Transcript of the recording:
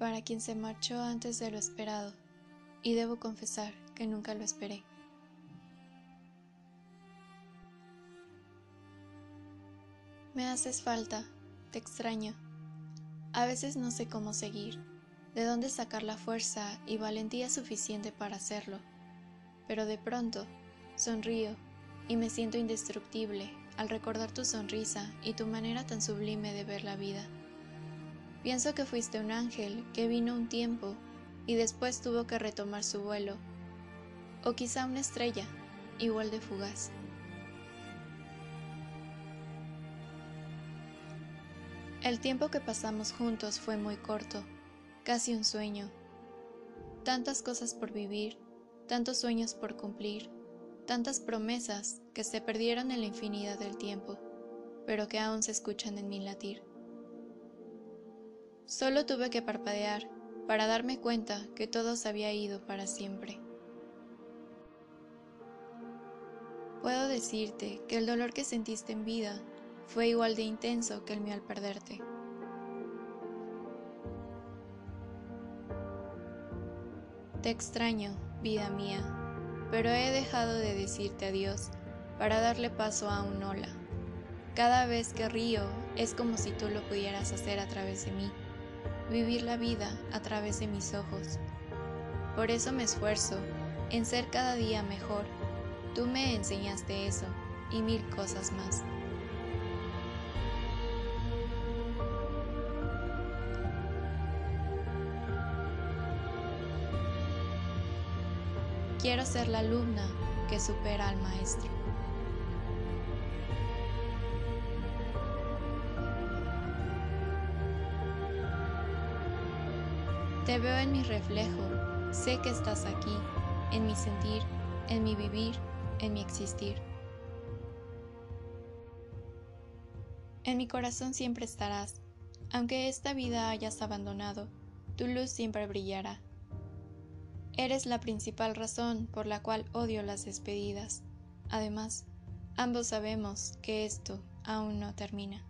para quien se marchó antes de lo esperado, y debo confesar que nunca lo esperé. Me haces falta, te extraño. A veces no sé cómo seguir, de dónde sacar la fuerza y valentía suficiente para hacerlo, pero de pronto sonrío y me siento indestructible al recordar tu sonrisa y tu manera tan sublime de ver la vida. Pienso que fuiste un ángel que vino un tiempo y después tuvo que retomar su vuelo, o quizá una estrella, igual de fugaz. El tiempo que pasamos juntos fue muy corto, casi un sueño. Tantas cosas por vivir, tantos sueños por cumplir, tantas promesas que se perdieron en la infinidad del tiempo, pero que aún se escuchan en mi latir. Solo tuve que parpadear para darme cuenta que todo se había ido para siempre. Puedo decirte que el dolor que sentiste en vida fue igual de intenso que el mío al perderte. Te extraño, vida mía, pero he dejado de decirte adiós para darle paso a un hola. Cada vez que río es como si tú lo pudieras hacer a través de mí vivir la vida a través de mis ojos. Por eso me esfuerzo en ser cada día mejor. Tú me enseñaste eso y mil cosas más. Quiero ser la alumna que supera al maestro. Te veo en mi reflejo, sé que estás aquí, en mi sentir, en mi vivir, en mi existir. En mi corazón siempre estarás, aunque esta vida hayas abandonado, tu luz siempre brillará. Eres la principal razón por la cual odio las despedidas. Además, ambos sabemos que esto aún no termina.